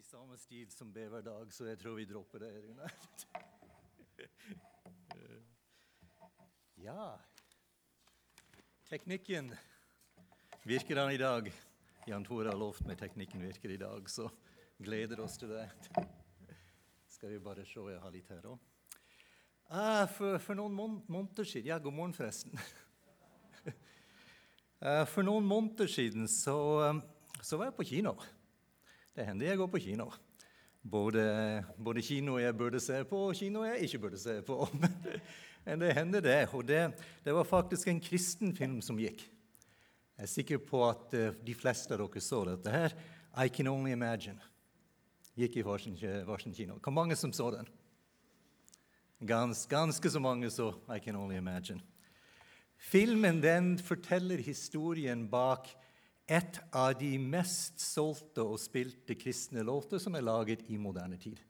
i samme stil som be hver dag, så jeg tror vi dropper det. Rune. ja Teknikken virker den i dag. Jan Tore har lovt meg teknikken virker i dag, så gleder oss til det. Skal vi bare se, jeg har litt her òg. Ah, for, for, noen måneder siden Ja, god morgen, forresten. ah, for noen måneder siden så, så var jeg på kino. Det hender jeg går på kino. Både, både kino jeg burde se på, og kino jeg ikke burde se på. Men det hender, det. Og det, det var faktisk en kristen film som gikk. Jeg er sikker på at uh, de fleste av dere så dette her. I Can Only Imagine. Gikk i varsin, kino. Hvor mange som så den? Gans, ganske så mange så I Can Only Imagine. Filmen den forteller historien bak et av de mest solgte og spilte kristne låter som er laget i moderne tid.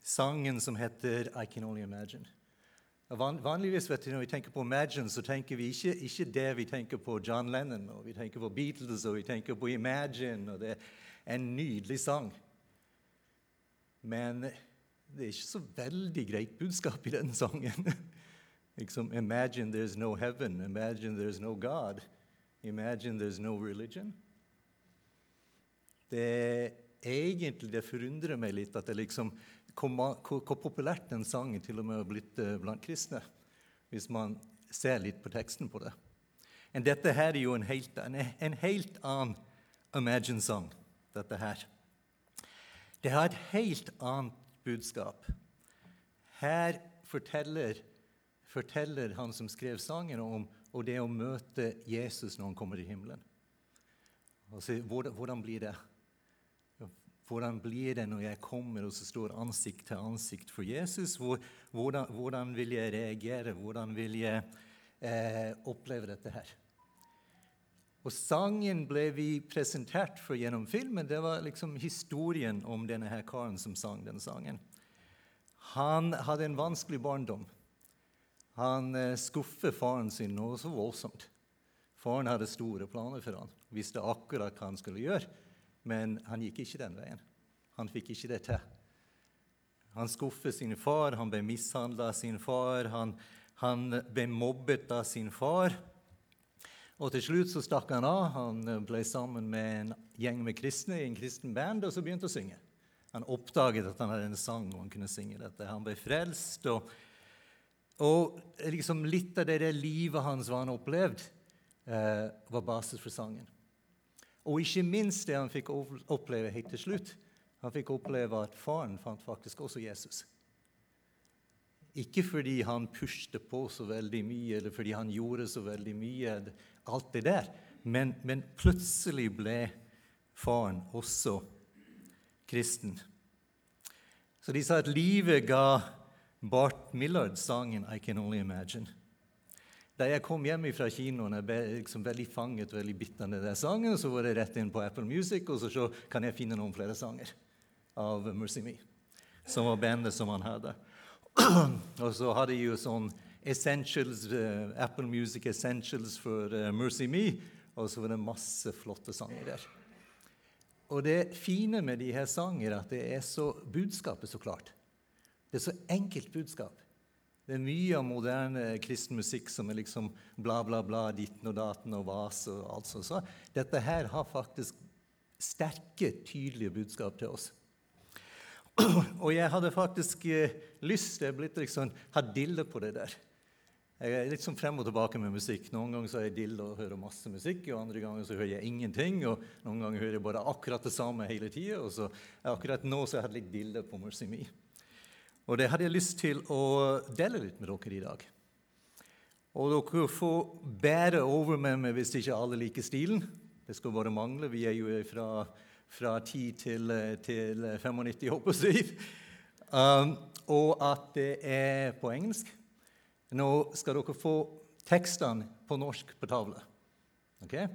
Sangen som heter I Can Only Imagine. Van, vanligvis vet du, Når vi tenker på Imagine, så tenker vi ikke, ikke, det vi tenker på John Lennon. og Vi tenker på Beatles og vi tenker på Imagine. og Det er en nydelig sang. Men det er ikke så veldig greit budskap i den sangen. liksom, Imagine there's no heaven. Imagine there's no God. Imagine there's no religion. Det egentlig det forundrer meg litt at det liksom, hvor, populært den sangen til og med har blitt eh, blant kristne, hvis man ser litt på teksten på det. Men dette her er jo en helt, en, en helt annen Imagine-sang, dette her. Det har et helt annet budskap. Her forteller, forteller han som skrev sangen, om og det å møte Jesus når han kommer til himmelen. Altså, hvordan, hvordan, blir det? Hvordan blir det når jeg kommer og så står ansikt til ansikt for Jesus? Hvordan, hvordan vil jeg reagere? Hvordan vil jeg eh, oppleve dette her? Og Sangen ble vi presentert for gjennom filmen. Det var liksom historien om denne her karen som sang denne sangen. Han hadde en vanskelig barndom. Han skuffet skuffer faren sin noe så voldsomt. Faren hadde store planer for han, visste akkurat hva han skulle gjøre, men han gikk ikke den veien. Han fikk ikke det til. Han skuffet sin far, han ble mishandla av sin far, han, han, ble mobbet av sin far. Og til slutt så stakk han av. Han ble sammen med en gjeng med kristne i en kristen band og så begynte å synge. Han oppdaget at han hadde en sang og han kunne synge dette. Han ble frelst. og og liksom litt av det der livet hans var han opplevd, eh, var basis for sangen. Og ikke minst det han fikk oppleve helt til slutt. Han fikk oppleve at faren fant faktisk også Jesus. Ikke fordi han pushte på så veldig mye, eller fordi han gjorde så veldig mye, alt det der, men, men plutselig ble faren også kristen. Så de sa at livet ga Bart Millard-sangen 'I Can Only Imagine'. Da jeg kom hjem fra kinoen, jeg ble liksom veldig fanget veldig bitt av den sangen. Så var det rett inn på Apple Music, og så, så kan jeg finne noen flere sanger av Mercy Me, som var bandet som han hadde. og så hadde jeg jo sånn Essentials, uh, Apple Music Essentials for uh, Mercy Me, og så var det masse flotte sanger der. Og det fine med de her sanger er at det er så budskapet så klart. Det er så enkelt budskap. Det er mye av moderne kristen musikk som er liksom bla, bla, bla, ditten og daten og vas og alt sånt. Så dette her har faktisk sterke, tydelige budskap til oss. Og jeg hadde faktisk eh, lyst til å liksom, ha dille på det der. Jeg er litt sånn frem og tilbake med musikk. Noen ganger så er jeg dille og hører masse musikk, og andre ganger så hører jeg ingenting. Og noen ganger hører jeg bare akkurat det samme hele tida. Akkurat nå så jeg hadde litt dille på Mercy Me. Og det hadde jeg lyst til å dele litt med dere i dag. Og dere får bære over med meg hvis ikke alle liker stilen. Det skal bare mangle. Vi er jo fra, fra 10 til, til 95, håper jeg. Um, og at det er på engelsk. Nå skal dere få tekstene på norsk på tavla. Okay?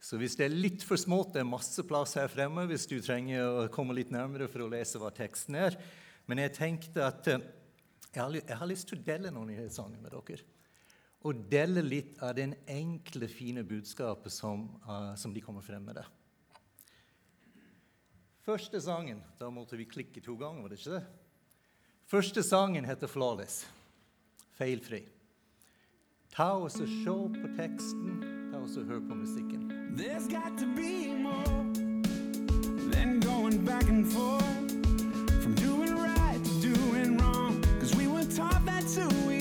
Så hvis det er litt for smått, det er masse plass her fremme hvis du trenger å komme litt nærmere for å lese hva teksten er. Men jeg tenkte at eh, jeg har, lyst til å dele noen nyhetssanger med dere. Og dele litt av den enkle, fine budskapet som, uh, som de kommer frem med der. Første sangen Da måtte vi klikke to ganger, var det ikke det? Første sangen heter 'Flawless'. Feilfri. Ta oss og se på teksten. Ta oss og hør på musikken. There's got to be more than going back and forth. It's hard that too.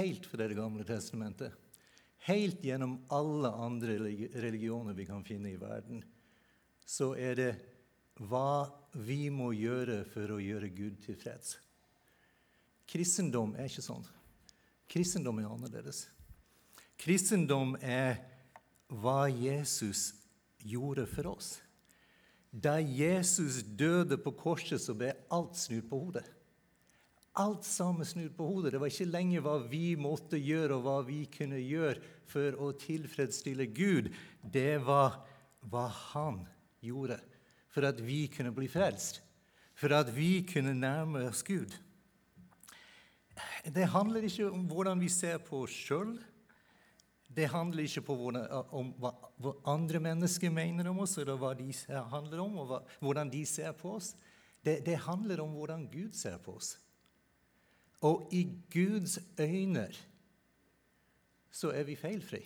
helt fra Det gamle testamentet, helt gjennom alle andre religioner vi kan finne i verden, så er det hva vi må gjøre for å gjøre Gud tilfreds. Kristendom er ikke sånn. Kristendom er annerledes. Kristendom er hva Jesus gjorde for oss. Da Jesus døde på korset, så ble alt snudd på hodet. Alt sammen snudd på hodet. Det var ikke lenger hva vi måtte gjøre, og hva vi kunne gjøre for å tilfredsstille Gud. Det var hva han gjorde for at vi kunne bli frelst, for at vi kunne nærme oss Gud. Det handler ikke om hvordan vi ser på oss sjøl. Det handler ikke hvordan, om hva, hva, andre mennesker mener om oss, eller hva de handler om, og hva, hvordan de ser på oss. Det, det handler om hvordan Gud ser på oss. Og i Guds øyne så er vi feilfri.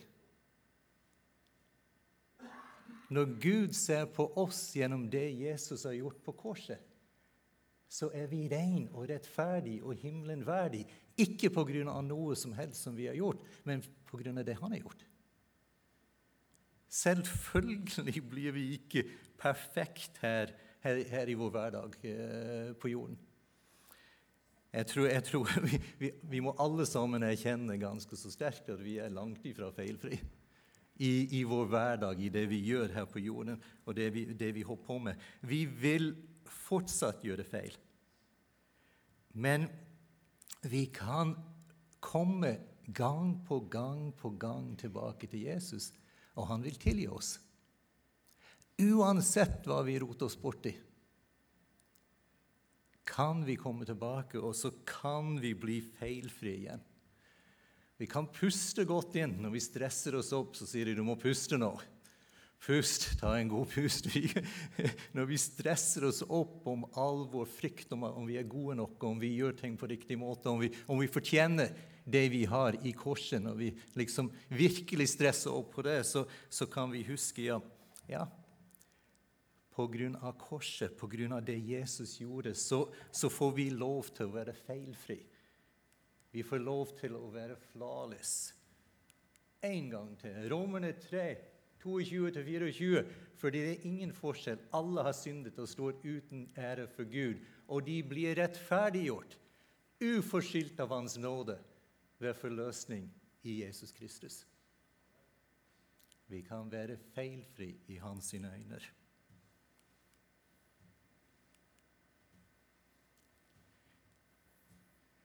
Når Gud ser på oss gjennom det Jesus har gjort på korset, så er vi ren og rettferdig og himmelen verdig. Ikke pga. noe som helst som vi har gjort, men pga. det han har gjort. Selvfølgelig blir vi ikke perfekt her, her, her i vår hverdag eh, på jorden. Jeg tror, jeg tror vi, vi, vi, må alle sammen erkjenne ganske så sterkt at vi er langt ifra feilfri i, i, vår hverdag, i det vi gjør her på jorden, og det vi, det vi holder på med. Vi vil fortsatt gjøre feil. Men vi kan komme gang på gang på gang tilbake til Jesus, og han vil tilgi oss. Uansett hva vi roter oss borti, kan vi komme tilbake, og så kan vi bli feilfrie igjen. Vi kan puste godt inn. Når vi stresser oss opp, så sier de du må puste nå. Pust, ta en god pust. når vi stresser oss opp om all vår frykt om, vi er gode nok, om vi gjør ting på riktig måte, om vi, om vi fortjener det vi har i korset, når vi liksom virkelig stresser opp på det, så, så kan vi huske ja, ja av korset, av det Jesus gjorde, så, så får vi lov til å være feilfri. Vi får lov til å være flawless. En gang til. Romerne 3, 22-24. Fordi det er ingen forskjell. Alle har syndet og står uten ære for Gud. Og de blir rettferdiggjort, uforskyldt av Hans nåde, ved forløsning i Jesus Kristus. Vi kan være feilfri i Hans øyne.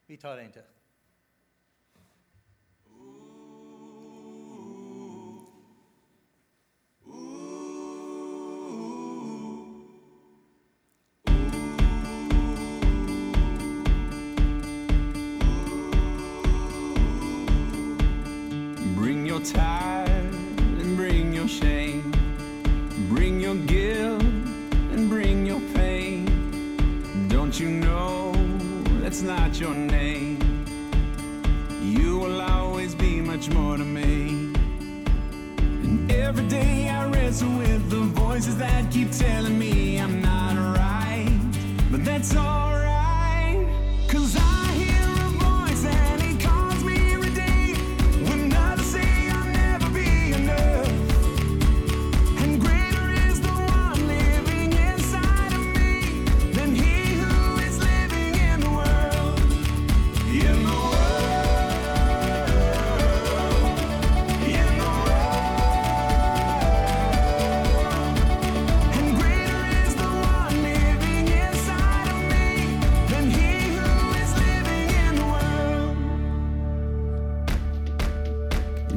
Vi tar en. Bring your tithe and bring your shame. Bring your guilt and bring your pain. Don't you know that's not your name? Voices that keep telling me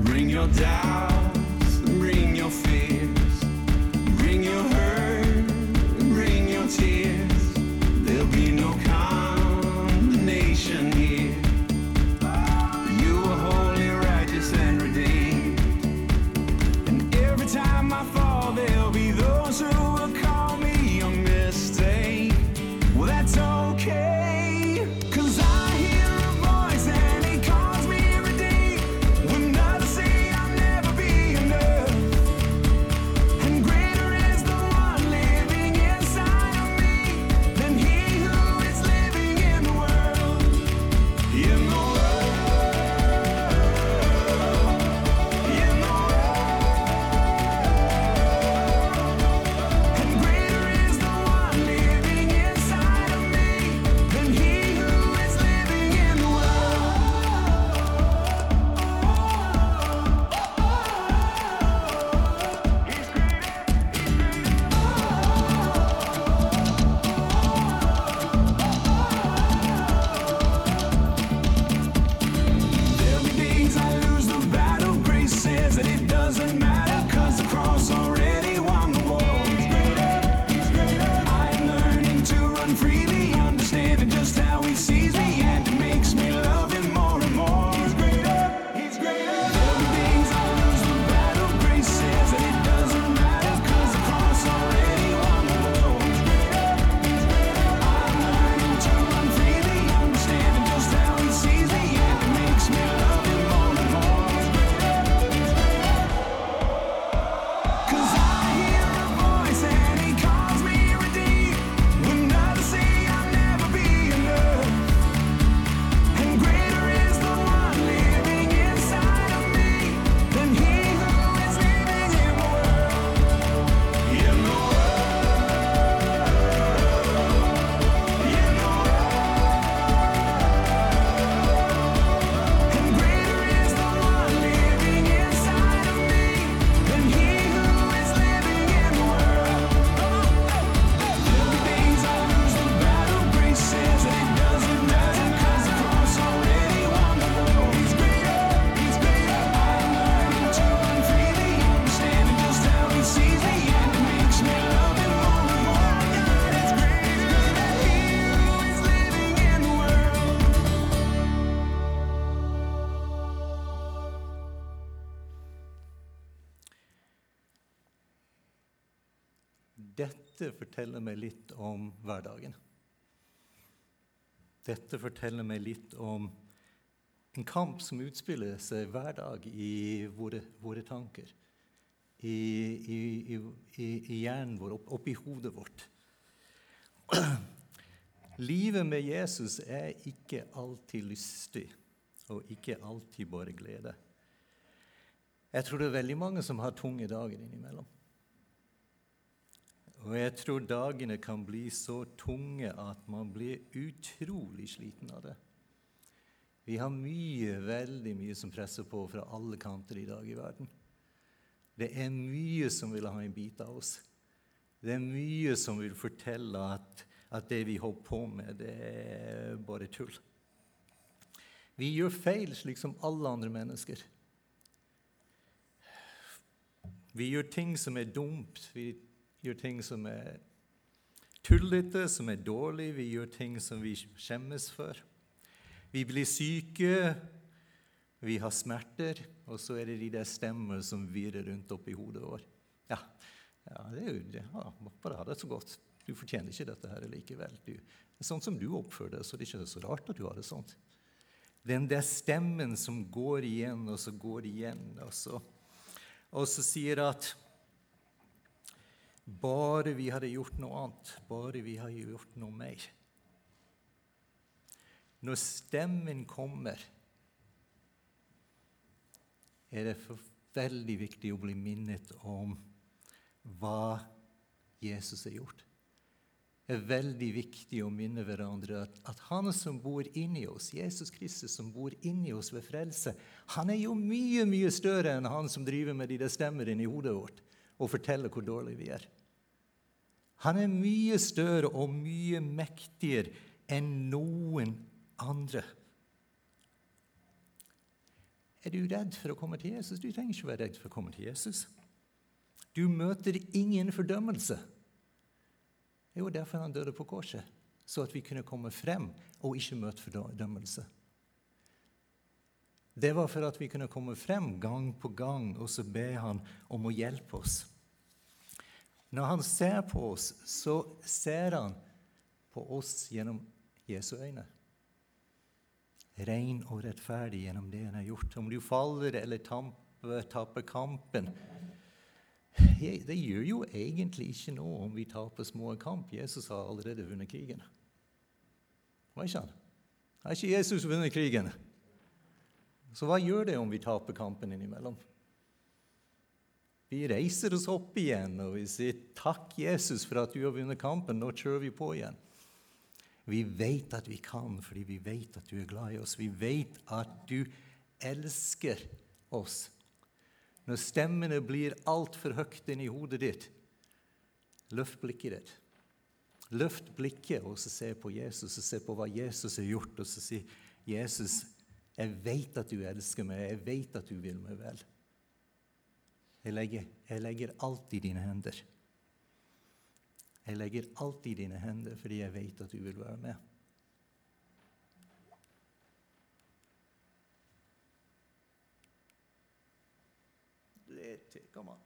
Bring your doubts, dette forteller meg litt om hverdagen. Dette forteller meg litt om en kamp som utspiller seg hver dag i våre, våre tanker. I, i, i, i hjernen vår, opp, oppi hodet vårt. Livet med Jesus er ikke alltid lystig og ikke alltid bare glede. Jeg tror det er veldig mange som har tunge dager innimellom. Og jeg tror dagene kan bli så tunge at man blir utrolig sliten av det. Vi har mye, veldig mye som presser på fra alle kanter i dag i verden. Det er mye som vil ha en bit av oss. Det er mye som vil fortelle at, at det vi holder på med, det er bare tull. Vi gjør feil slik som alle andre mennesker. Vi gjør ting som er dumt. Vi gjør ting som er tullete, som er dårlig. Vi gjør ting som vi skjemmes for. Vi blir syke, vi har smerter, og så er det de der stemmer som virrer rundt oppi hodet vårt. Ja, ja, det er jo det. Ja, bare ha det så godt. Du fortjener ikke dette her likevel. Du, sånn som du oppfører deg, så det er ikke så rart at du har det sånn. Den der stemmen som går igjen og så går igjen, og så, og så sier at bare vi hadde gjort noe annet, bare vi hadde gjort noe mer. Når stemmen kommer, er det veldig viktig å bli minnet om hva Jesus har gjort. Det er veldig viktig å minne hverandre at, at han som bor inni oss, Jesus Kristus som bor inni oss ved frelse, han er jo mye mye større enn han som driver med de der stemmer inni hodet vårt og fortelle hvor dårlige vi er. Han er mye større og mye mektigere enn noen andre. Er du redd for å komme til Jesus? Du trenger ikke være redd for å komme til Jesus. Du møter ingen fordømmelse. Det var derfor han døde på korset, så at vi kunne komme frem og ikke møte fordømmelse. Det var for at vi kunne komme frem gang på gang og så be han om å hjelpe oss. Når han ser på oss, så ser han på oss gjennom Jesu øyne ren og rettferdig gjennom det han har gjort. Om du faller eller taper kampen Det gjør jo egentlig ikke noe om vi taper små kamp. Jesus har allerede vunnet krigen. Var ikke han? Har ikke Jesus vunnet krigen? Så hva gjør det om vi taper kampen innimellom? Vi reiser oss opp igjen og vi sier 'Takk, Jesus, for at du har vunnet kampen'. Nå kjører vi på igjen. Vi vet at vi kan fordi vi vet at du er glad i oss. Vi vet at du elsker oss. Når stemmene blir altfor høyt inni hodet ditt, løft blikket ditt. Løft blikket og så se på Jesus og se på hva Jesus har gjort, og så si, 'Jesus, jeg vet at du elsker meg. Jeg vet at du vil meg vel.' Jeg legger, jeg legger alt i dine hender. Jeg legger alt i dine hender fordi jeg vet at du vil være med. Litt til. Kom an.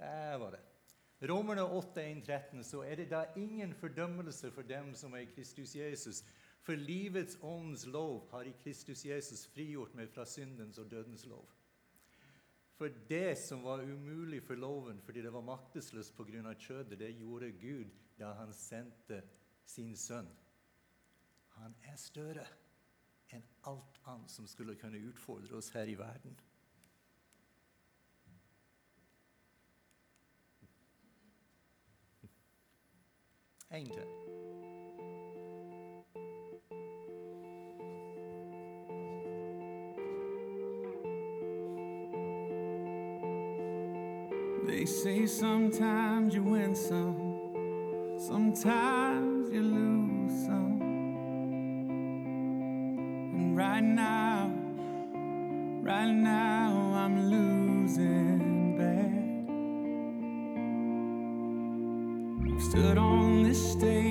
Der var det. Romerne 8, 1, 13, så er det da ingen fordømmelse for dem som er Kristus Jesus. For livets åndens lov har i Kristus Jesus frigjort meg fra syndens og dødens lov. For det som var umulig for loven fordi det var maktesløst pga. kjødet, det gjorde Gud da han sendte sin sønn. Han er større enn alt annet som skulle kunne utfordre oss her i verden. En til. They say sometimes you win some, sometimes you lose some. And right now, right now, I'm losing bad. Stood on this stage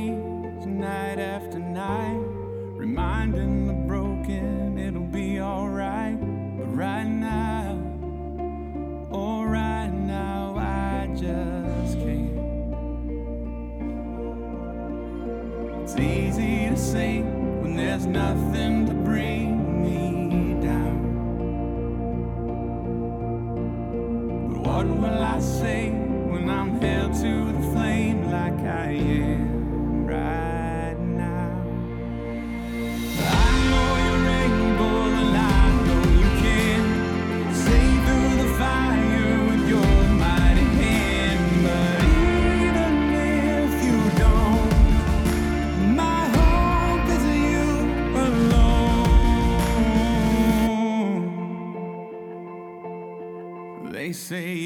nothing say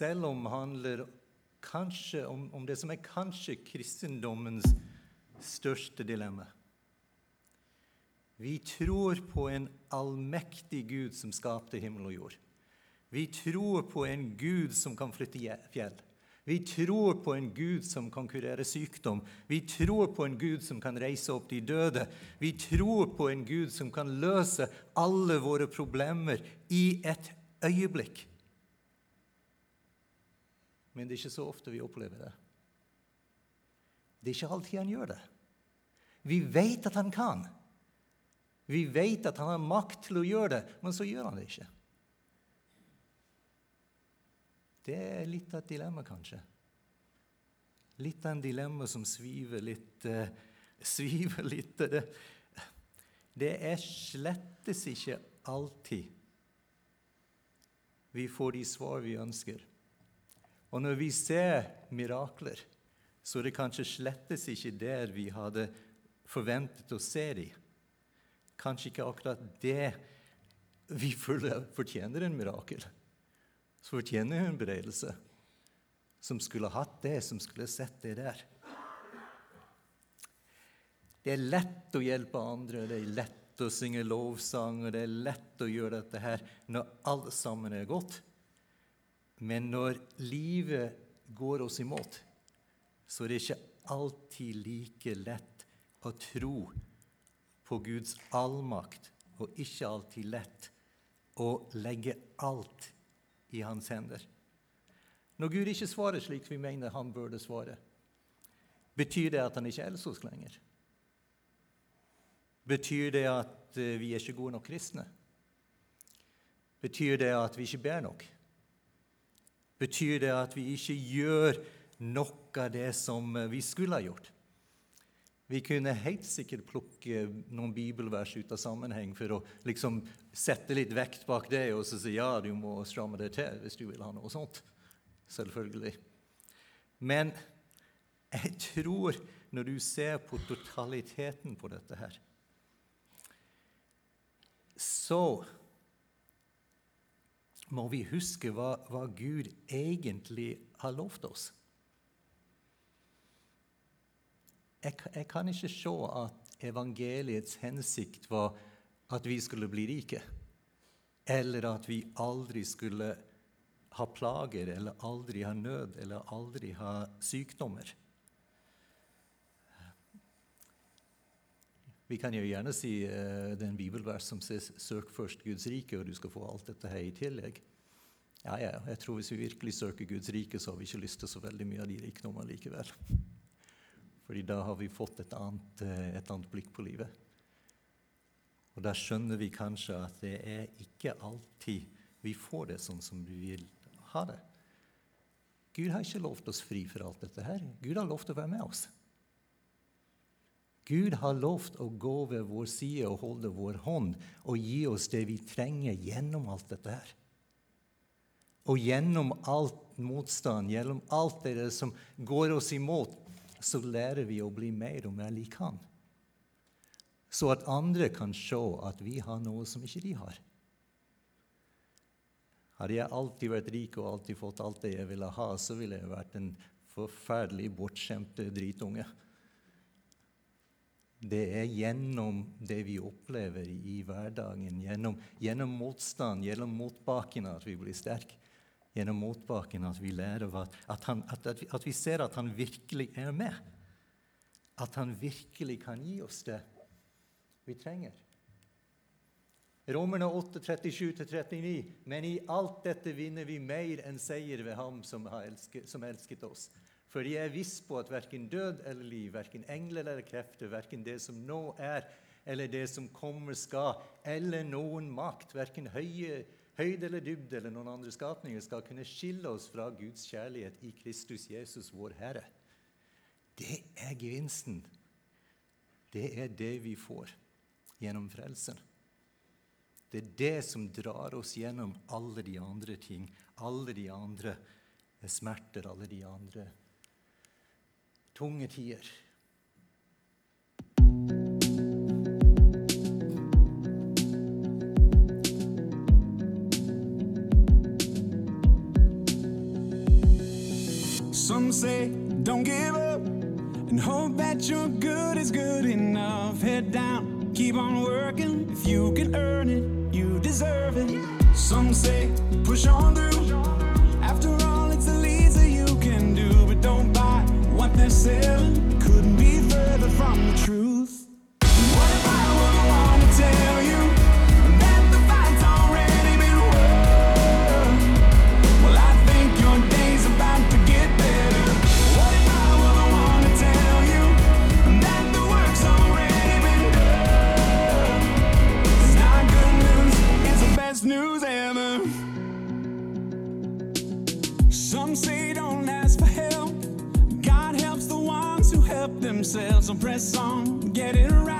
Selv om handler kanskje om, om det som er kanskje kristendommens største dilemma. Vi tror på en allmektig Gud som skapte himmel og jord. Vi tror på en Gud som kan flytte fjell. Vi tror på en Gud som kan kurere sykdom. Vi tror på en Gud som kan reise opp de døde. Vi tror på en Gud som kan løse alle våre problemer i et øyeblikk. Men det er ikke så ofte vi opplever det. Det er ikke alltid han gjør det. Vi vet at han kan. Vi vet at han har makt til å gjøre det, men så gjør han det ikke. Det er litt av et dilemma, kanskje. Litt av en dilemma som sviver litt uh, Sviver litt det, det er slettes ikke alltid vi får de svar vi ønsker. Og når vi ser mirakler, så er det kanskje slettes ikke der vi hadde forventet å se dem. Kanskje ikke akkurat det vi føler fortjener en mirakel. Så fortjener en beredelse. Som skulle hatt det, som skulle sett det der. Det er lett å hjelpe andre, det er lett å synge lovsang, og det er lett å gjøre dette her når alt sammen er godt. Men når livet går oss imot, så er det ikke alltid like lett å tro på Guds allmakt, og ikke alltid lett å legge alt i hans hender. Når Gud ikke svarer slik vi mener han burde svare, betyr det at han ikke elsker oss lenger? Betyr det at eh, vi er ikke gode nok kristne? Betyr det at vi ikke ber nok? Betyr det at vi ikke gjør noe av det som vi skulle ha gjort? Vi kunne helt sikkert plukke noen bibelvers ut av sammenheng for å liksom sette litt vekt bak det og så si ja, du må stramme det til hvis du vil ha noe sånt. Selvfølgelig. Men jeg tror, når du ser på totaliteten på dette her, så må vi huske hva, hva Gud egentlig har lovt oss. Jeg, jeg, kan ikke se at evangeliets hensikt var at vi skulle bli rike, eller at vi aldri skulle ha plager, eller aldri ha nød, eller aldri ha sykdommer. Vi kan jo gjerne si uh, det er en bibelvers som sier 'søk først Guds rike', og du skal få alt dette her i tillegg. Ja, ja, jeg tror Hvis vi virkelig søker Guds rike, så har vi ikke lyst til så veldig mye av de rikdommene likevel. Fordi da har vi fått et annet, uh, et annet blikk på livet. Og da skjønner vi kanskje at det er ikke alltid vi får det sånn som vi vil ha det. Gud har ikke lovt oss fri for alt dette her. Gud har lovt å være med oss. Gud har lovt å gå ved vår side og holde vår hånd og gi oss det vi trenger gjennom alt dette her. Og gjennom alt motstand, gjennom alt det som går oss imot, så lærer vi å bli mer og mer lik Han. Så at andre kan se at vi har noe som ikke de har. Hadde jeg alltid vært rik og alltid fått alt det jeg ville ha, så ville jeg vært en forferdelig bortskjemt dritunge. Det er gjennom det vi opplever i hverdagen, gjennom, gjennom motstand, gjennom motbakken at vi blir sterke. Gjennom motbakken at vi lærer at, at, han, at, at, vi ser at han virkelig er med. At han virkelig kan gi oss det vi trenger. Romerne 8, 37-39. Men i alt dette vinner vi mer enn seier ved ham som, elsket, som elsket oss. For jeg er viss på at verken død eller liv, verken engler eller krefter, verken det som nå er eller det som kommer skal, eller noen makt, verken høye, høyde eller dybde eller noen andre skapninger, skal kunne skille oss fra Guds kjærlighet i Kristus Jesus, vår Herre. Det er gevinsten. Det er det vi får gjennom frelsen. Det er det som drar oss gjennom alle de andre ting, alle de andre smerter, alle de andre tunge tider. Some say don't give up and hope that your good is good enough. Head down, keep on working. If you can earn it, you deserve it. Some say push on through. After they're. Couldn't be further from the truth. Themselves. So press on, get it right.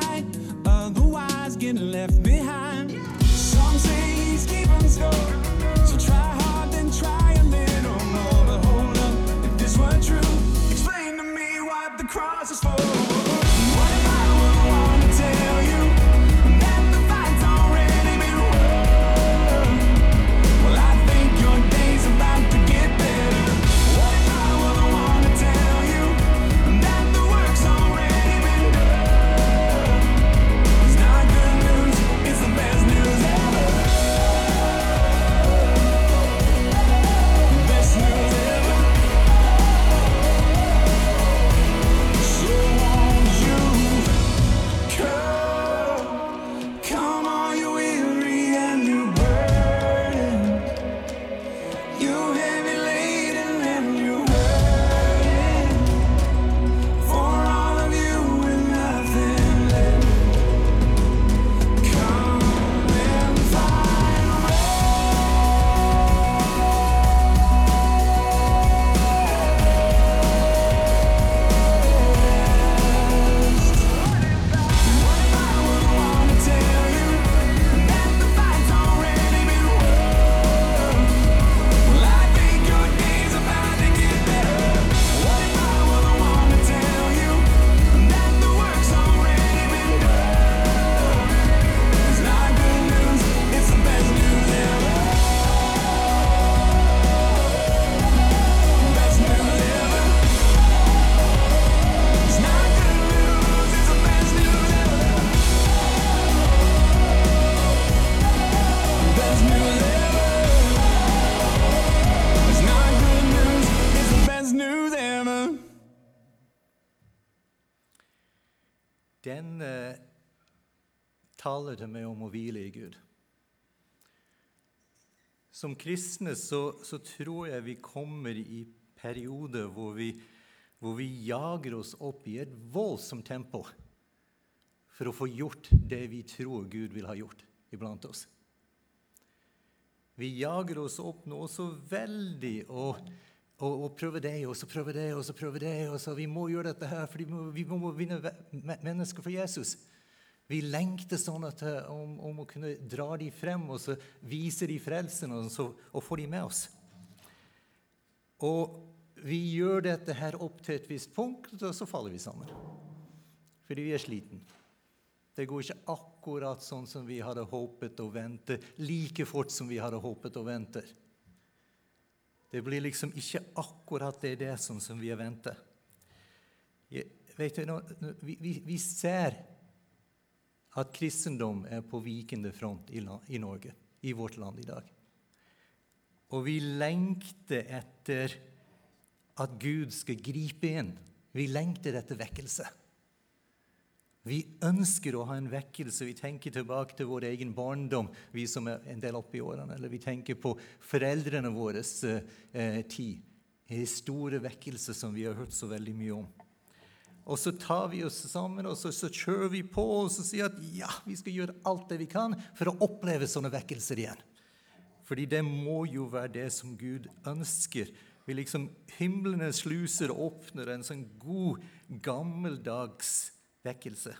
Den eh, taler til meg om å hvile i Gud. Som kristne så, så tror jeg vi kommer i perioder hvor vi, hvor vi jager oss opp i et voldsomt tempo for å få gjort det vi tror Gud vil ha gjort iblant oss. Vi jager oss opp noe så veldig og, og, og prøve det, og så prøve det, og så prøve det. og så Vi må gjøre dette her, for vi må, må vinne mennesker for Jesus. Vi lengter sånn at, eh, om, om, å kunne dra dem frem og så vise dem frelsen og, så, og få dem med oss. Og vi gjør dette her opp til et visst punkt, og så faller vi sammen. Fordi vi er sliten. Det går ikke akkurat sånn som vi hadde håpet og ventet, like fort som vi hadde håpet og ventet. Det blir liksom ikke akkurat det, det som, som vi har du, vi, vi, vi ser at kristendom er på vikende front i, i Norge, i vårt land i dag. Og vi lengter etter at Gud skal gripe inn. Vi lengter etter vekkelse. Vi ønsker å ha en vekkelse. Vi tenker tilbake til vår egen barndom, vi som er en del oppe i årene. Eller vi tenker på foreldrene våres eh, tid. En store vekkelse som vi har hørt så veldig mye om. Og så tar vi oss sammen og så, så kjører vi på og så sier at ja, vi skal gjøre alt det vi kan for å oppleve sånne vekkelser igjen. Fordi det må jo være det som Gud ønsker. Vi liksom, Himlenes sluser åpner en sånn god, gammeldags vekkelse.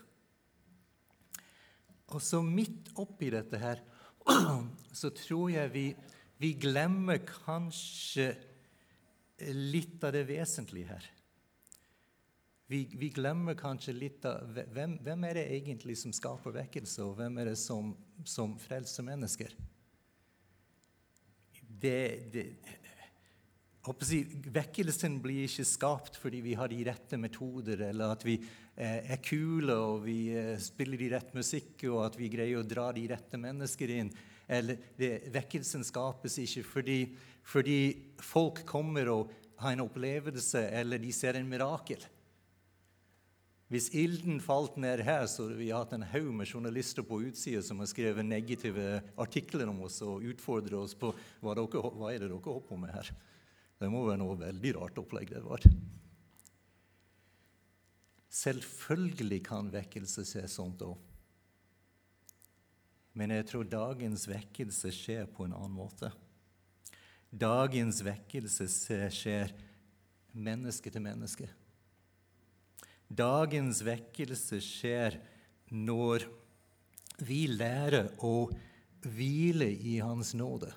Og så midt oppi dette her så tror jeg vi, vi glemmer kanskje litt av det vesentlige her. Vi, vi, glemmer kanskje litt av hvem, hvem, er det egentlig som skaper vekkelse, og hvem er det som, som frelser mennesker? Det, det, vekkelsen blir ikke skapt fordi vi har de rette metoder, eller at vi eh, er kule og vi eh, spiller de rette musikk, og at vi greier å dra de rette mennesker inn. Eller det, vekkelsen skapes ikke fordi, fordi folk kommer og har en opplevelse, eller de ser en mirakel. Hvis ilden falt ned her, så hadde vi hatt en haug med journalister på utsida som har skrevet negative artikler om oss og utfordret oss på hva, dere, hva er det dere holder på med her. Det må være noe veldig rart opplegg det var. Selvfølgelig kan vekkelse se sånt òg. Men jeg tror dagens vekkelse skjer på en annen måte. Dagens vekkelse skjer menneske til menneske. Dagens vekkelse skjer når vi lærer å hvile i Hans nåde.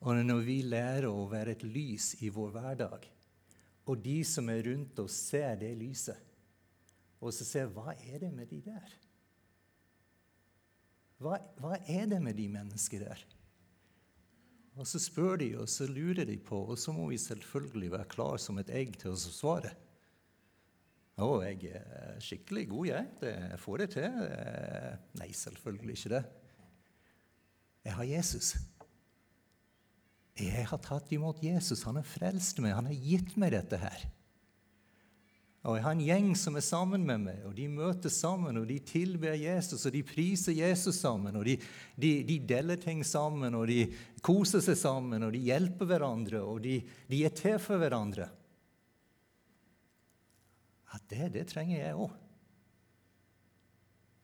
Og når vi lærer å være et lys i vår hverdag, og de som er rundt oss, ser det lyset, og så ser hva er det med de der? Hva, hva er det med de menneskene der? Og så spør de, og så lurer de på, og så må vi selvfølgelig være klar som et egg til å svare. Å, jeg er skikkelig god, jeg. Det, får det til. Nei, selvfølgelig ikke det. Jeg har Jesus. Jeg har tatt imot Jesus. Han har frelst meg. Han har gitt meg dette her. Og Jeg har en gjeng som er sammen med meg, og de møtes sammen, og de tilber Jesus, og de priser Jesus sammen, og de, de, de deler ting sammen, og de koser seg sammen, og de hjelper hverandre, og de, de er til for hverandre Ja, det, det trenger jeg òg.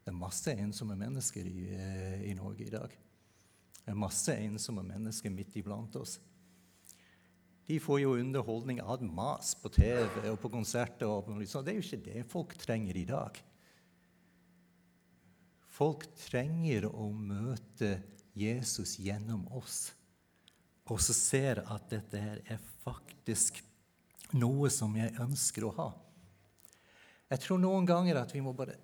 Det er masse ensomme mennesker i, eh, i, Norge i dag. Det er masse ensomme mennesker midt iblant oss. De får jo underholdning av mas på TV og på konserter. Og. Det er jo ikke det folk trenger i dag. Folk trenger å møte Jesus gjennom oss, og så ser at dette her er faktisk noe som jeg ønsker å ha. Jeg tror noen ganger at vi må bare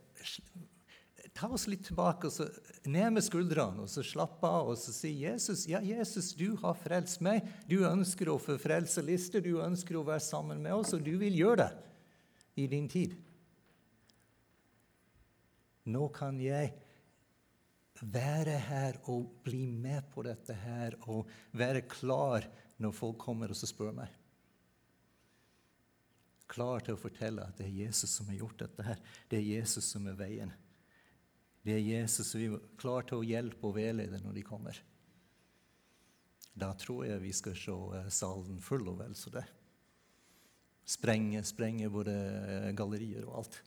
ta oss litt tilbake og så ned med skuldrene og så slappe av og så si Jesus, ja, Jesus, du har frelst meg. Du ønsker å få frelselister, du ønsker å være sammen med oss, og du vil gjøre det i din tid. Nå kan jeg være her og bli med på dette her og være klar når folk kommer og spør meg. Klar til å fortelle at det er Jesus som har gjort dette her. Det er Jesus som er veien. Det er Jesus som er klar til å hjelpe og veilede når de kommer. Da tror jeg vi skal se eh, salen full og vel så det. Sprenge, sprenge både eh, gallerier og alt.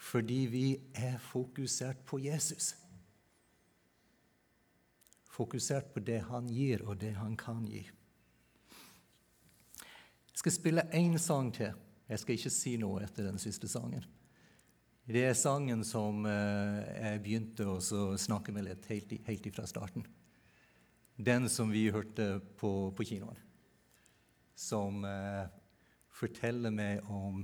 Fordi vi er fokusert på Jesus. Fokusert på det han gir, og det han kan gi. Jeg skal spille én sang til. Jeg skal ikke si noe etter den siste sangen. Det er sangen som eh, jeg begynte å snakke med litt helt, helt fra starten. Den som vi hørte på, på kinoen. Som eh, forteller meg om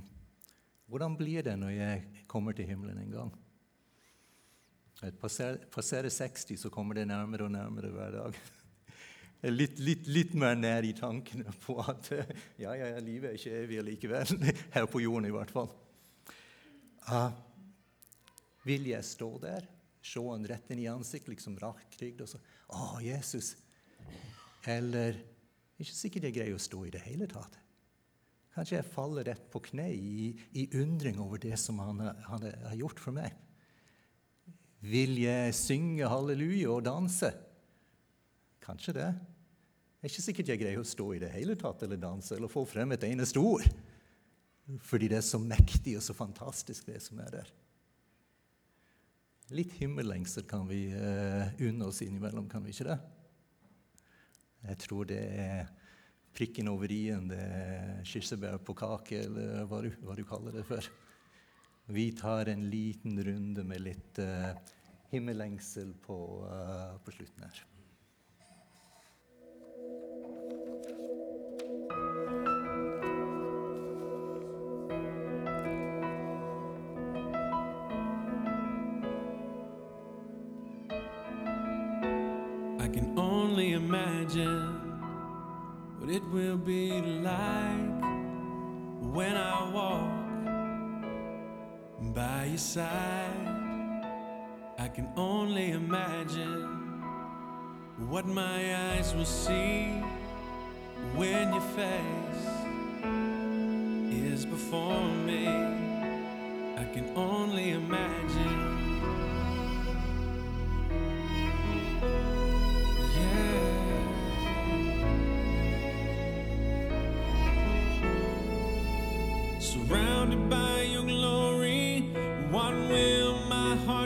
hvordan blir det når jeg kommer til himmelen en gang. Passerer, passerer 60, så kommer det nærmere og nærmere hver dag. Litt, litt, litt, mer nær i tankene på at ja, ja, livet er ikke evig likevel. Her på jorden, i hvert fall. Uh, vil jeg stå der, se han rett inn i ansiktet, liksom rakrygd, og så Å, Jesus! Eller det er Ikke sikkert jeg greier å stå i det hele tatt. Kanskje jeg faller rett på kne i, i undring over det som han, han, har gjort for meg. Vil jeg synge halleluja og danse? Kanskje det. Det er ikke sikkert jeg greier å stå i det hele tatt eller danse eller få frem et eneste ord. Fordi det er så mektig og så fantastisk, det som er der. Litt himmellengsel kan vi uh, unne oss innimellom, kan vi ikke det? Jeg tror det er prikken over i-en, det er kirsebær på kake, eller hva du, hva du, kaller det for. Vi tar en liten runde med litt uh, himmellengsel på, uh, på slutten her. Imagine what it will be like when I walk by your side. I can only imagine what my eyes will see when your face is before me. I can only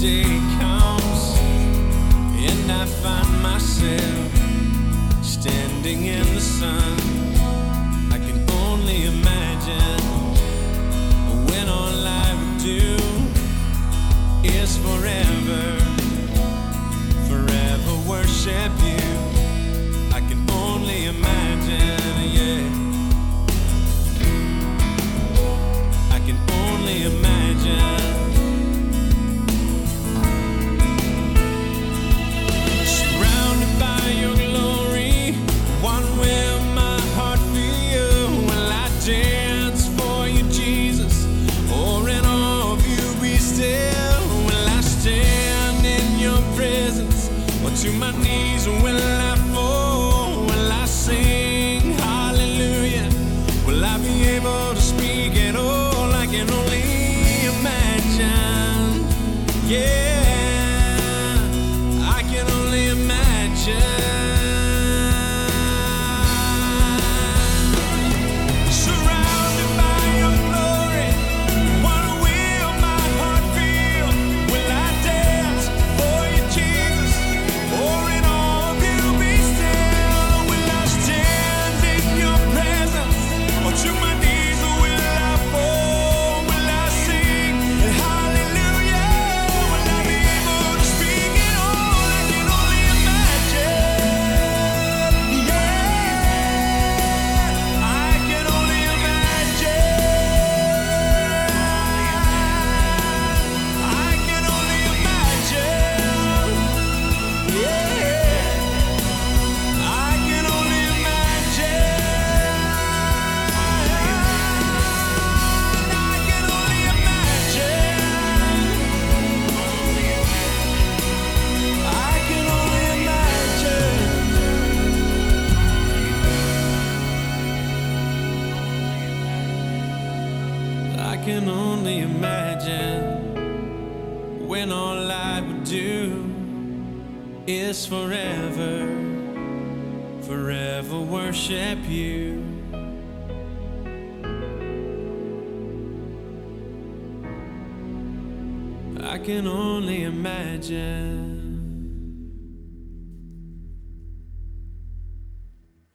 day comes and I find myself standing in the sun. I can only imagine when all I would do is forever, forever worship you. I can only imagine,